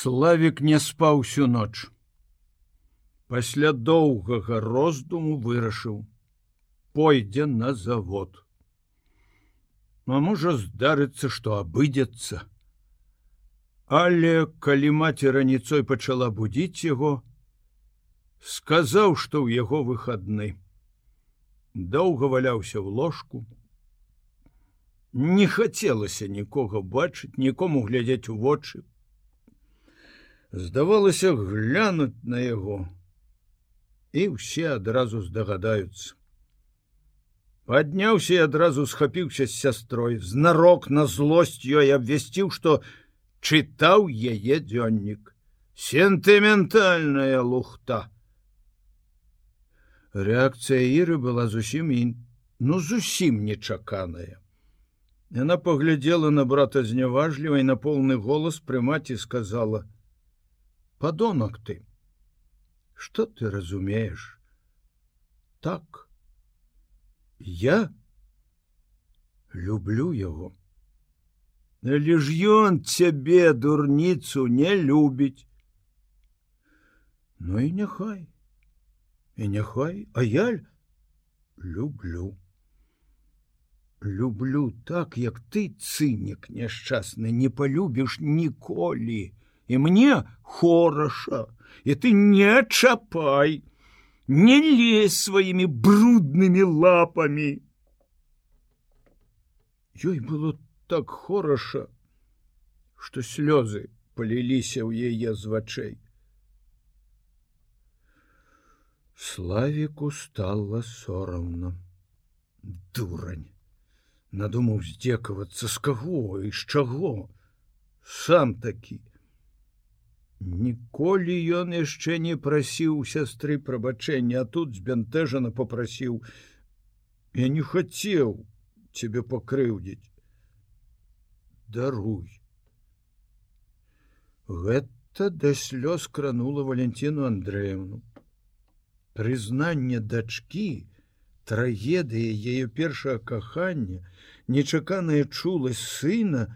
Славік не спаў усю ноч. Пасля доўгага роздуму вырашыў: пойдзе на завод. А можа здарыцца, што абыдзецца. Але калі маці раніцой пачала будзіць яго, сказаў, што ў яго выхадны. Доўга валяўся ў ложку. Не хацелася нікога бачыць, нікому глядзець у вочы, здавалася глянуць на яго і ўсе адразу здагадаюцца подняўся і адразу схапіўся з сястрой знарок на злосць ёй абвясціў што чытаў яе дзённік сентыментальная лухта. Реакцыя іры была зусім ін ну зусім нечаканая. Яна паглядзела на брата зняважлівай на поўны голас пры маці сказала — подонок ты. Что ты разумеешь? Так я люблю его. Лишь ён цябе дурніцу не любіць ну і няхай і няхай а я люблю. Люблю так як ты цынік няшчасны не полюбіш ніколі і мне хораша і ты не чапай не лезь сваімі бруднымі лапами. Ёй было так хораша что слёзы поліліся ў яе з вачэй славіку стала сорамна дурань! Надумаў здзекавацца з каго і з чаго? Сам такі Ніколі ён яшчэ не прасіў сястры прабачэння, а тут збянтэжана попрасіў: « Я не хацеў цябе пакрыўдзіць. Даруй. Гэта да слёз кранула Валентину Андреевну. Прызнанне дачкі, трагедыя яе першае кахання, нечаканая чуласць сына,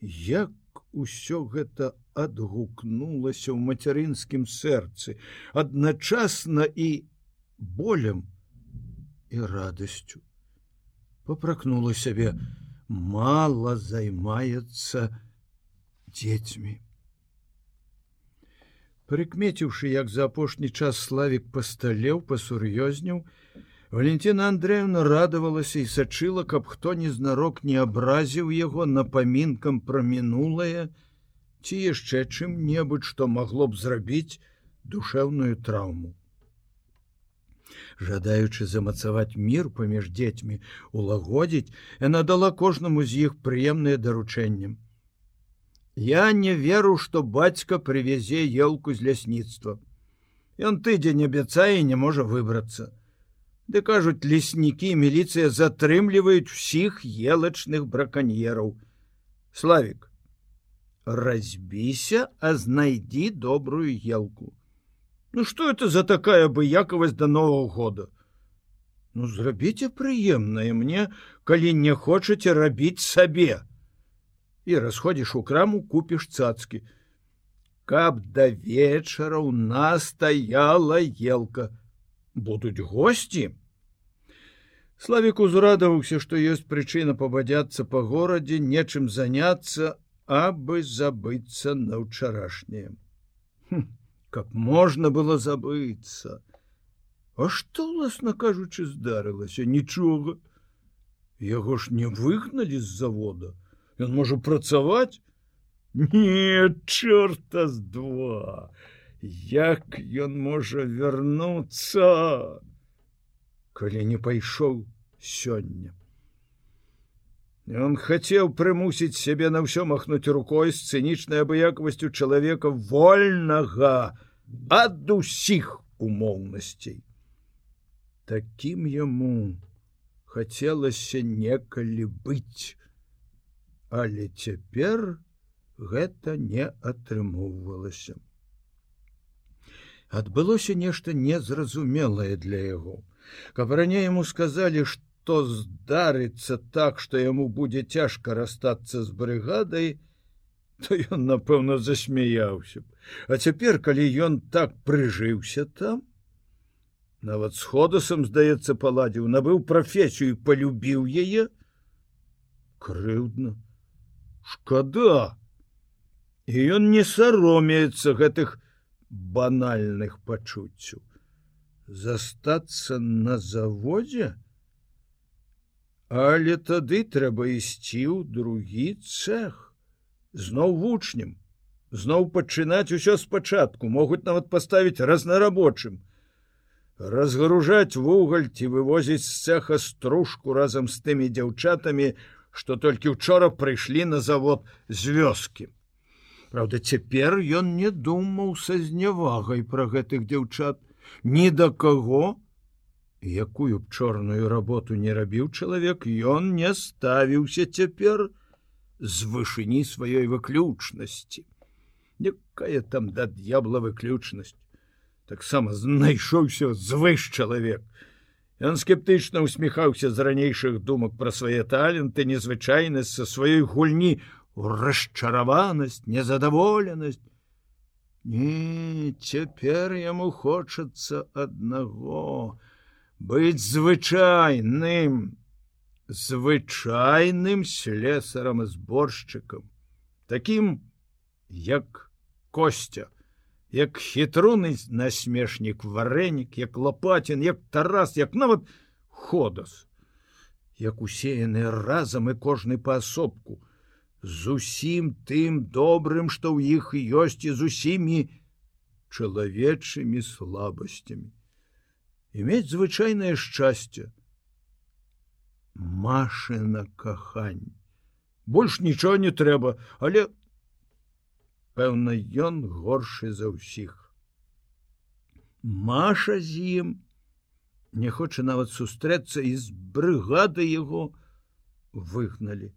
як усё гэта адгукнулася ў мацярынскім сэрцы адначасна і болем і радасцю. Попракнула сябе мало займаецца дзецьмі. Прыкмеціўшы як за апошні час славік пасталеў пасур'ёзніў Валентина Андреевна радавалася і сачыла, каб хто незнарок не абразіў яго напамінкам пра мінулае ці яшчэ чым-небудзь, што магло б зрабіць душэўную траўму. Жадаючы замацаваць мір паміж дзецьмі, улагодзіць, яна дала кожнаму з іх прыемнае даручэннем. Я не веру, што бацька прывязе елку з лясніцтва. Ён тыдзень абяцае не можа выбрацца. Ды кажуць леснікі міліцыя затрымліваюць усіх елачных браканьераў. Славік, разбіся, а знайдзі добрую елку. Ну что это за такая абыякавасць до нового года? Ну зрабіце прыемнае мне, калі не хочаце рабіць сабе. І расходзіш у краму купіш цацкі. Каб да вечара у нас стаяла елка, будуць гости. Славік узрадаваўся, што ёсць прычына пабадзяцца па горадзе, нечым заняцца, абы забыцца на ўчарашняе. Каб можна было забыцца. А што уласна кажучы здарылася нічога. Яго ж не выгналі з завода. Ён можа працаваць? Не, чорта з два як ён можа вярнуцца? Калі не пайшоў сёння. Он хацеў прымусіць сябе на ўсё махнуць рукой з цынічнай абыякавасцю чалавека вольнага ад усіх умоўнасцей. Такім яму хацелася некалі быць. Але цяпер гэта не атрымоўвалася адбылося нешта незразумелае для яго. Каб раней яму сказалі, што здарыцца так, што яму будзе цяжка расстацца з брыгадай, то ён напэўна засмяяўся б. А цяпер калі ён так прыжыўся там нават с ходасам здаецца паладзіў набыў прафесію полюбіў яе крыўдна. Шкада! І ён не саромеецца гэтых банальных пачуццяў. Застацца на заводзе? Але тады трэба ісці ў другі цех зноў вучнем зноў пачынаць усё спачатку могуць нават паставіць разнарабочым. Разгружаць вугаль ці вывозіць з цеха стружку разам з тымі дзяўчатамі што толькі учора прыйшлі на завод з вёскі Праўда, цяпер ён не думаў са знявагай пра гэтых дзяўчат ні да каго, якую б чорную работу не рабіў чалавек, ён не ставіўся цяпер з вышыні сваёй выключнасці. Якая там да д'ябла выключнасць. Таксама знайшоўся звыш чалавек. Ён скептычна усміхаўся з ранейшых думак пра свае таленты, незвычайнасць са сваёй гульні расчараванасць незадаволенасць. Не цяпер яму хочацца аднаго быць звычайным звычайным слесарам зборшчыкам таким як костя як хітруны насмешнік варэнік як лопатін як тарас як нават ходас як усеяны разам і кожны паасобку з усім тым добрым, што ў іх ёсць і з усімі чалавечымі слабасцямі. Іметь звычайнае шчасце. Машына кахань. Больш нічого не трэба, але пэўна, ён горшы за ўсіх. Маша з ім не хоча нават сустрэцца і з брыгады яго выгналі.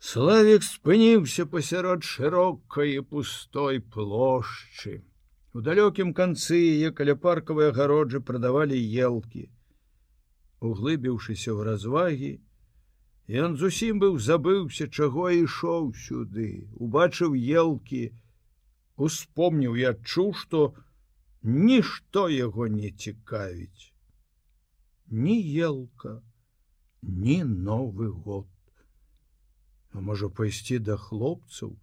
Славік спыніўся пасярод шырокай пустой плошчы. У далёкім канцы яе каля паркавай агароджы прадавалі елкі. Углыбіўшыся ў развагі, Ён зусім быў забыўся, чаго ішоў сюды, убачыў елкі, успомніў і адчуў, што нішто яго не цікавіць. Ні елка, ні новы год а можа пайсці да хлопцаў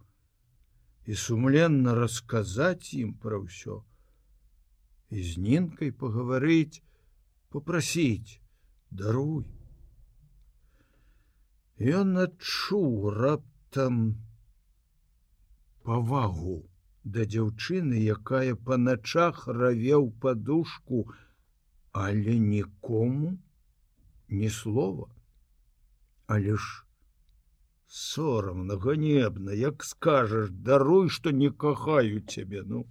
і сумленна расказаць ім пра ўсё. І з нінкай пагаварыць попрасіць даруй. Ён адчуў раптам павагу да дзяўчыны, якая па начах равеў падушку, але нікому ні слова, але ж сорамна ганебна як скажаш даруй что не кахаю цябе ну.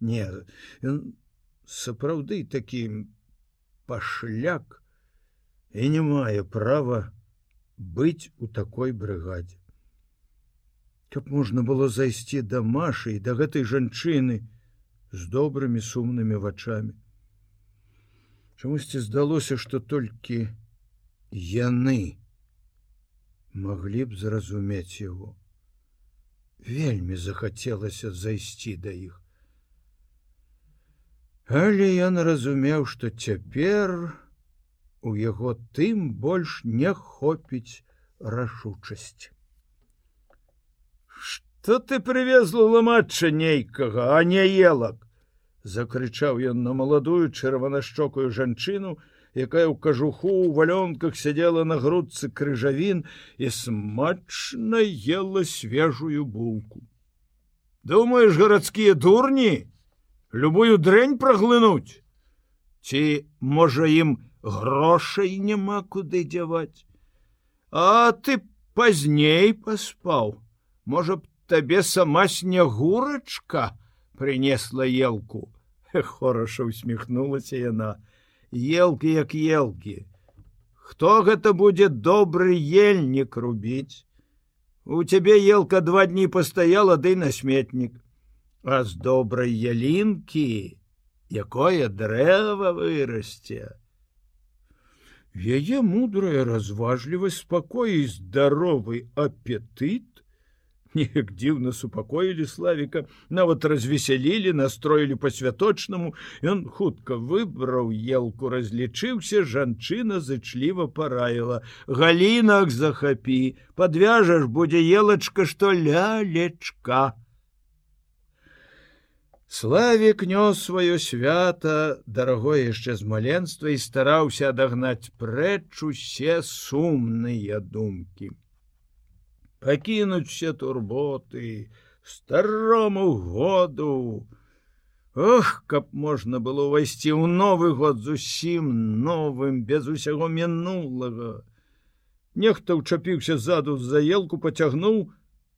Не сапраўды такім пашляк і не мае права быць у такой брыгадзе. Каб можна было зайсці да машы і да гэтай жанчыны з добрымі сумнымі вачами чамусьці здалося что толькі яны не маглі б зразумець яго. Вельмі захацелася зайсці да іх. Але ён разумеў, што цяпер у яго тым больш не хопіць рашучасць. Што ты прывезла ламачча нейкага, а не елак! закрычаў ён на маладую чырванашчокую жанчыну, якая ў кажуху ў валёнках сядзела на грудцы крыжавін і смачна ела свежую булку. Думаеш, гарадскія дурні? Любую дрэнь праглынуць? Ці можа ім грошай няма куды дзяваць? А ты пазней паспаў. Можа б табе сама снегурачка принесла елку? Хораша усміхнулася яна елки як елки. Хто гэта будзе добры ельнік рубіць? У цябе елка два дні пастаяла ды на сметнік а з добрай ялінкі якое дрэва вырасце? Яе мудрая разважлівасць спакой і здаровы апетыт неяк дзіўна супакоілі славіка нават развесялілі настроілі па-святочнаму ён хутка выбраў елку разлічыўся жанчына зычліва параіла галінах захапі подвяжаш будзе елачка што лялечка славік нёс сваё свята дарагое яшчэ з маленства і стараўся адагнаць прэч усе сумныя думкі пакінуць все турботы старому году. Ох каб можна было ўвайсці ў новы год зусім новым без усяго мінулага. Нехта ўчапіўся ззаду за елку поцягнуў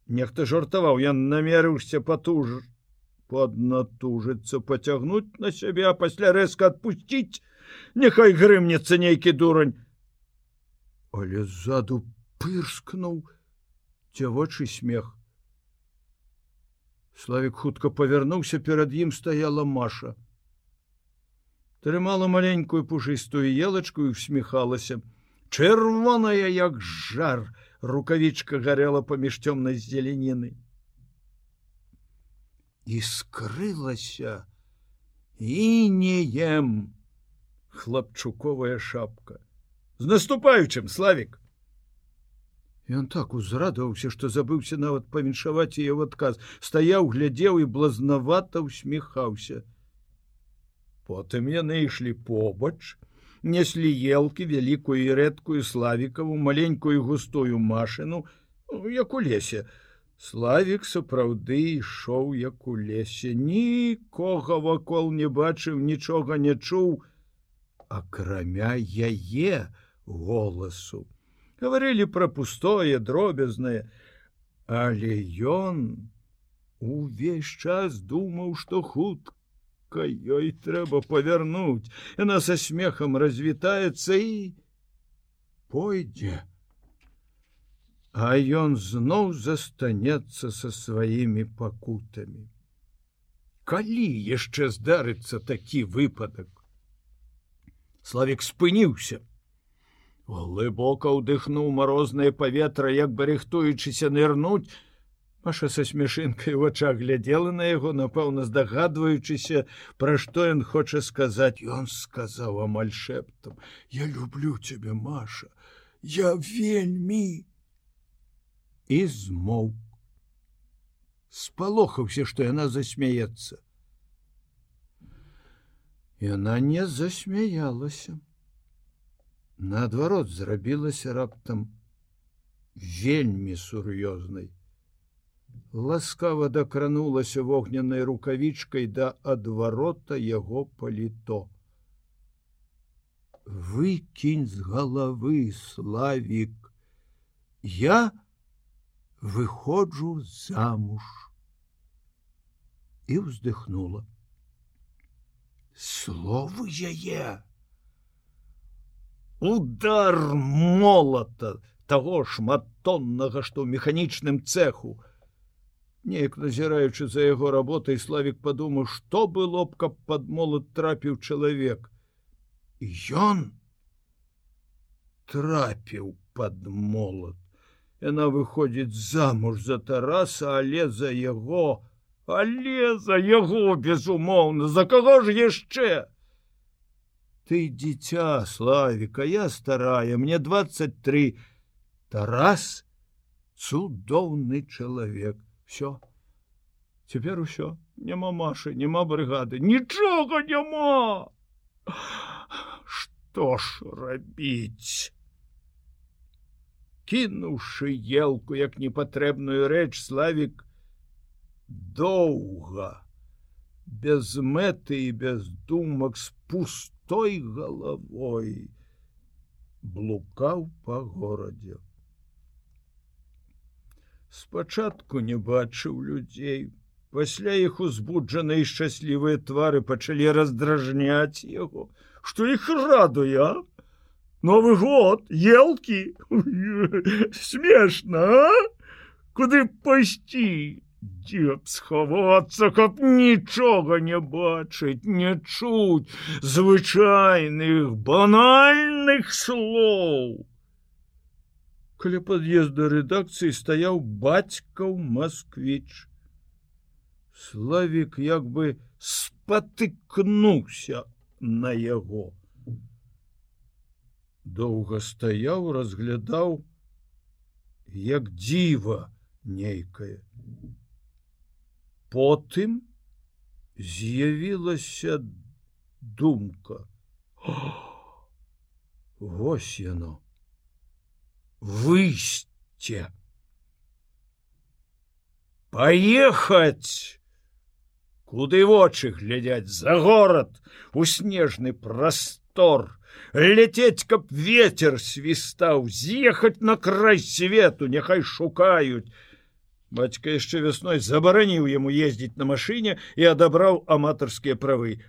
нехта жартаваў я намерыўся патуж поднатужыцца поцягнуць на сябе а пасля рэзка адпусціць. Няхай грымнецца нейкі дурань. Але ззаду пырскнуў дзявочы смех. Славик хутка павярнуўся перад ім стаяла маша. Трымала маленькую пушыстую елачку і усміхалася чырвоная як жар рукавічка гарела паміж цёмнай зеленіны і скрылася і не ем хлапчуковая шапка. З наступаючым славик Ён так узрадаваўся, што забыўся нават павіншаваць яе адказ, стаяў, глядзеў і блазнавата усміхаўся. Потым яны ішлі побач, неслі елкі вялікую і рэдкую славікаву, маленькую густую машыну, як у лесе. Славік сапраўды ішоў як у лесе, нікога вакол не бачыў, нічога не чуў, акрамя яе голасу говорили про пустое дробязное але ён увесь час думаў что хутка ёй трэба павярнуць. Яна со смехам развітаецца і пойдзе. А ён зноў застанецца со сваімі пакутамі. Калі яшчэ здарыцца такі выпадак? Славик спыніўся глыбока ўдыхнуў марознае паветра як бы рыхтуючыся нырнуць. Маша са смешынкай у вачах глядзела на яго напэўна здагадваючыся пра што ён хоча сказаць. Ён сказаў амаль шэптам я люблю цябе маша я вельмі і змоўк. Спалохаўся што яна засмяецца. Яна не засмяялася наадварот зрабілася раптам вельмі сур'ёзнай ласкава дакранулася вогненнай рукавічкай да адварота яго паліто выкінь з галавы славік я выходжу замуж і ўздыхнула словы яе удар молата того шматтоннага што ў механічным цеху. Неяк назіраючы за яго работай славик падумаў што было б каб под молат трапіў чалавек ён трапіў под молот. Яна выходзіць замуж за тараса але за яго але за яго безумоўна за каго ж яшчэ ты дзіця славіка я старая мне 23 тарас цудоўны чалавек. Все цяпер усё. Няма машы няма брыгады. Нічога няма! Что ж рабіць? Кінуўшы елку як непатрэбную рэч славик доўга без мэты і без думак спусту той головой блукаў по горадзе. Спачатку не бачыў людзей пасля іх узбуджаныя шчаслівыя твары пачалі раздражняць яго. Что іх радуя новый год елки смешно куды пайсці дзе б схавацца каб нічога не бачыць не чуць звычайных банальных слоў. Каля пад'езда рэдакцыі стаяў бацькаў москвіч славик як бы спатыкнуўся на яго. Доўга стаяў разглядаў як дзіва нейкае потым з'явілася думка. Вось яно. Выйсце. Паехаць. Куды вочы глядяць за горад у снежны прастор. Ляцець каб ветер свістаў. З'ехаць на край свету няхай шукаюць бацька яшчэ вясной забараніў яму ездзіць на машыне і адабраў аматарскія правы.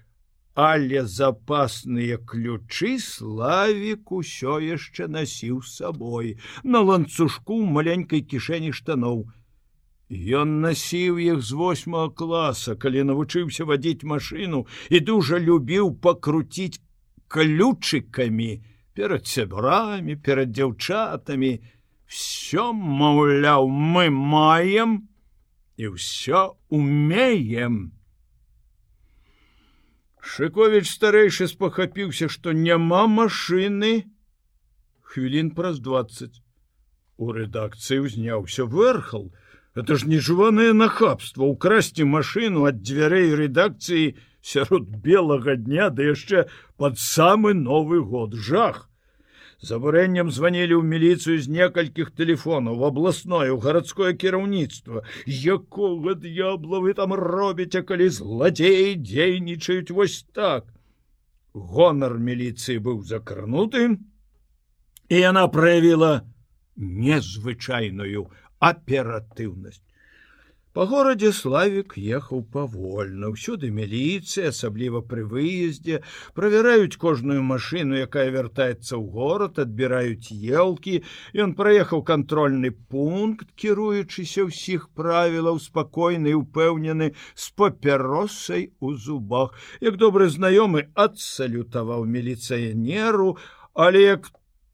Але запасныя ключы славік усё яшчэ насіў сабой на ланцужку маленькай кішэні штаноў Ён насіў іх з восьмого класа калі навучыўся вадзіць машыну і дужа любіў пакруціць ключыкамі перад сябрамі перад дзяўчатамі все маўляў мы маем і ўсё умеем Шковіч старэйшы спахапіўся, што няма машыны хвілін праз 20. У рэдакцыі ўзняўся вэрхал. Это ж нежыванае нахабства украсці машыну ад дзвярэй рэдакцыі сярод белага дня да яшчэ пад самы новы год жах забурэннем званілі ў міліцыю з некалькіх тэлефонаў абласное у гарадское кіраўніцтва якога д'ябла вы там робіце калі зладзеі дзейнічаюць вось так? Гонар міліцыі быў закрануты і яна праявіла незвычайную аператыўнасць По горадзе славик ехаў павольна ўсюды міліцыя асабліва пры выездзе правяраюць кожную машыну якая вяртаецца ў горад адбіраюць елкі ён праехаў кантрольны пункт кіруючыся ўсіх правілаў спакойны упэўнены з папяросай у зубах. Як добры знаёмы адсалютаваў міліцыянеру але як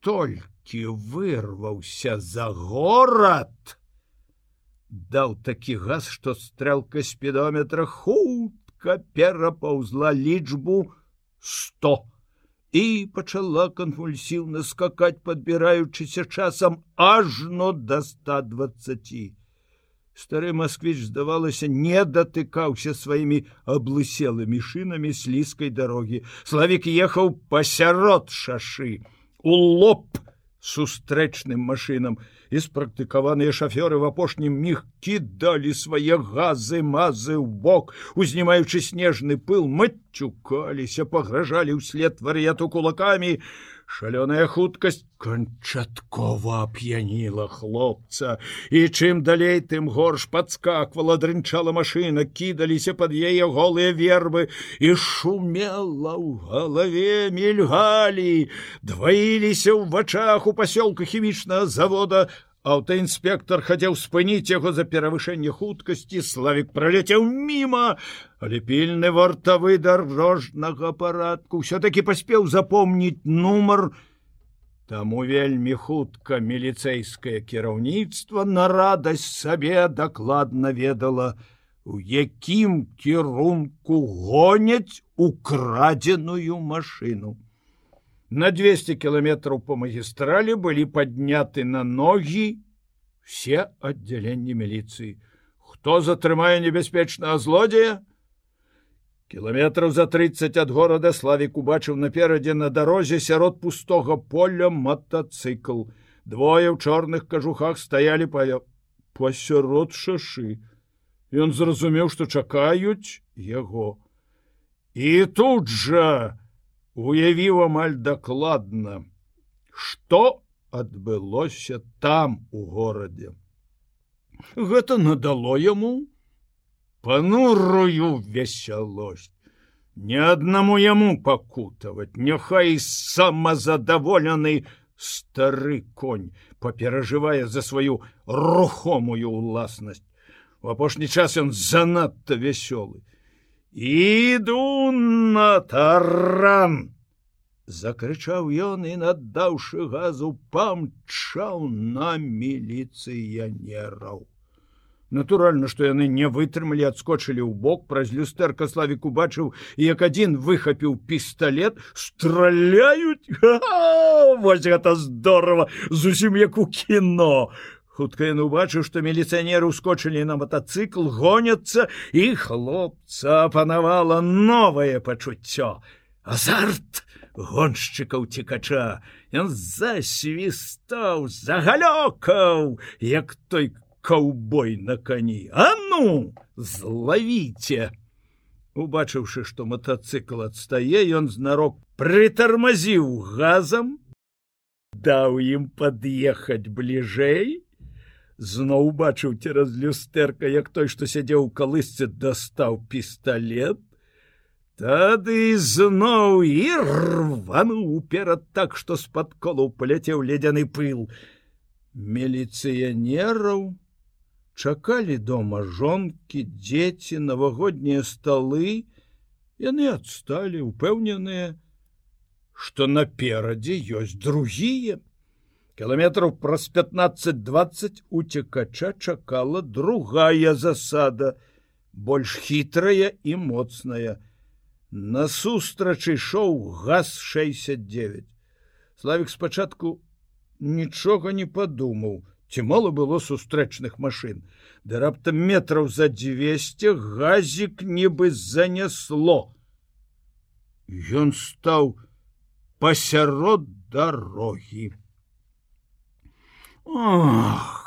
толькі вырваўся за горад то даў такі газ, што стрэлка спідометра хутка перапаўзла лічбу 100 і пачала канвульсіўна скакаць, падбіраючыся часам ажно да 120. Стары москвіч, здавалася, не датыкаўся сваімі аблыселымі шынамі слізкай дарогі. Славік ехаў пасярод шашы, у лоб сустрэчным машынам і спрактыкаваныя шафёры в апошнім міг кідалі свае газы мазы ў бок. Узнімаючы снежны пыл мацюкаліся пагражалі ўслед вар'яту кулакамі шалёная хуткасць канчаткова ап'яніла хлопца і чым далей тым горш падскаквала дрынчала машына кідаліся пад яе голыя вербы і шумела ў галаве мільгалі дваіліся ў вачах у пасёлка хімічнага завода аўтаінспектор хацеў спыніць яго за перавышэнне хуткасці славік праляцеў міма. Але пільны вартавы дарожнага парадку все-таки паспеў запомніць нумар. Таму вельмі хутка міліцэйскае кіраўніцтва на радасць сабе дакладна ведала у якім кірунку гоняць украдзеную машину на 200 кіламетраў по магістралі былі падняты на ногі все аддзяленні міліцыі хто затрымае небяспечнага злодзея кіламетраў за 30 ад горада славік убачыў наперадзе на дарозе сярод пустога поля мотоцикл. Двое ў чорных кажухах стаялі па пасярод шашы Ён зразумеў што чакаюць яго і тут жа уявіў амаль дакладна что адбылося там у горадзе. Гэта надало яму панурую весялосць. Ни аднаму яму пакутаваць. Няхай самазадаволены стары конь паперажывае за сваю рухомую ўласнасць. У апошні час ён занадта вясёлы іду на таран закрычаў ён і наддаўшы газу памчаў на міліцыянераў натуральна што яны не вытрымалі адскочылі ў бок праз люстэрка славік убачыў як адзін выхапіў пісталлет страляюць вось гэта здорово! Зусім як у кіно хутка ён убачыў што міліцыянеры ускочылі на мотоцикл гоняцца і хлопца апанавала новае пачуццё. Азарт гоншчыкаў цікача. Ён засвістаў загалёкаў як той каўбой на кані. А ну злавіце! Убачыўшы што мотоцикл адстае ён знарок прытармазіў газам даў ім пад'ехаць бліжэй зноў убачыў цераз люстэрка як той што сядзеў калысцы дастаў пісталлет тады зноў і рвануў уперад так што з-пад колу паляцеў ледзяны пыл. Міліцыянераў чакалі дома жонкі дзеці навагоднія сталы яны адсталі упэўненыя што наперадзе ёсць другія кіламетраў праз 15-20 уцекача чакала другая засада больш хітрая і моцная. Насустрачы шоу газ 69 славик спачатку нічога не падумаў ці мало было сустрэчных машин. Да раптам метраў за 200 газик нібы занесло. Ён стаў пасярод дарогі Ох!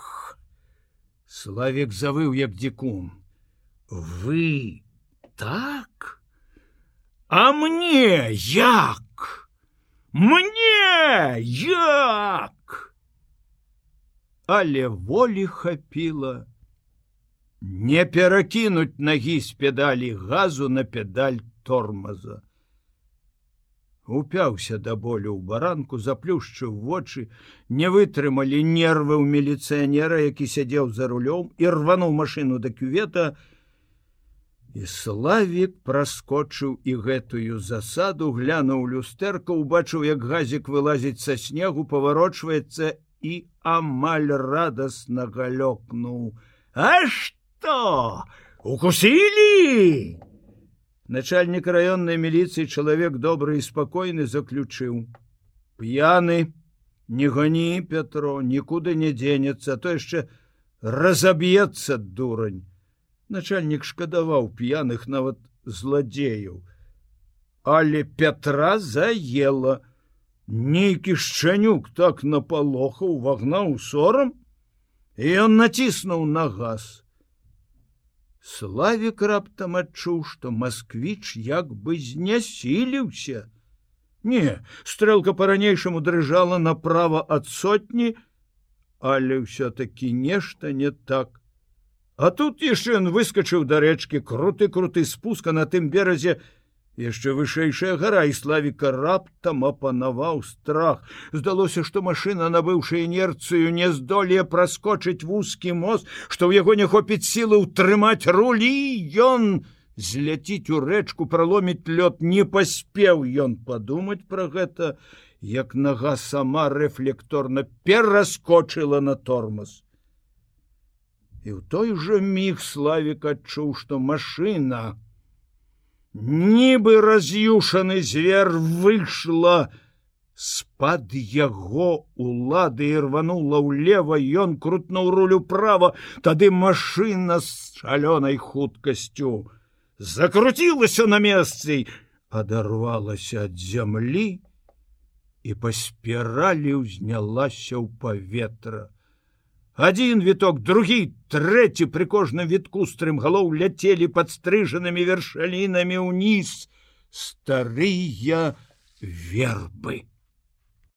славик завыў як дзікун вы так? А мне як? Мне як? Але волі хапіла не перакінуць нагі з педалі газу на педаль тормоза упяўся да болю ў баранку заплюшчыў вочы не вытрымалі нервы ў міліцыянера які сядзеў за рулём і рвануў машину да кювета. І славік праскочыў і гэтую засаду глянуў люстэрка убачыў як газік вылазіць са снегу паварочваецца і амаль радостно галёкнуў. А что укусілі начальнік раённай міліцыі чалавек добры і спакойны заключыў п'яны не гоні пятро нікуды не дзенецца то яшчэ разаб'ецца дурань начальнік шкадаваў п'яных нават зладзеяў але пятра заела. У нейкі шчанюк так напалохаў вагнаў сорам і ён націснуў на газ славик раптам адчуў што москвіч як бы знясіліўся. Не стрэлка по-ранейшаму дрыжала направо ад сотні але ўсё-таки нешта не так. А тут яшчэ ён выскочыў да рэчкі круты круты спуска на тым беразе яшчэ вышэйшая гора і славіка раптам апанаваў страх. Здалося што машина набыўшы інерцыю не здолее праскочыць вузкі мост што ў яго не хопіць сілы ўтрымаць рулі ён зляціць у рэчку праломіць лёд. Не паспеў ён падумаць пра гэта як нага сама рэфлекторна пераскочыла на тормоз і ў той жа міг славік адчуў што машина нібы раз'юшаны звер выйшла з-пад яго улады і рванула ўлева ён крутнуў рулю права тады машына з шалёнай хуткасцю закруцілася на месцы адарвалася ад зямлі і па спіралі ўзнялася ў паветра один віток другі трэці пры кожным вітку стрым галоў ляцелі падстрыжанымі вершалінамі ўніз старыя вербы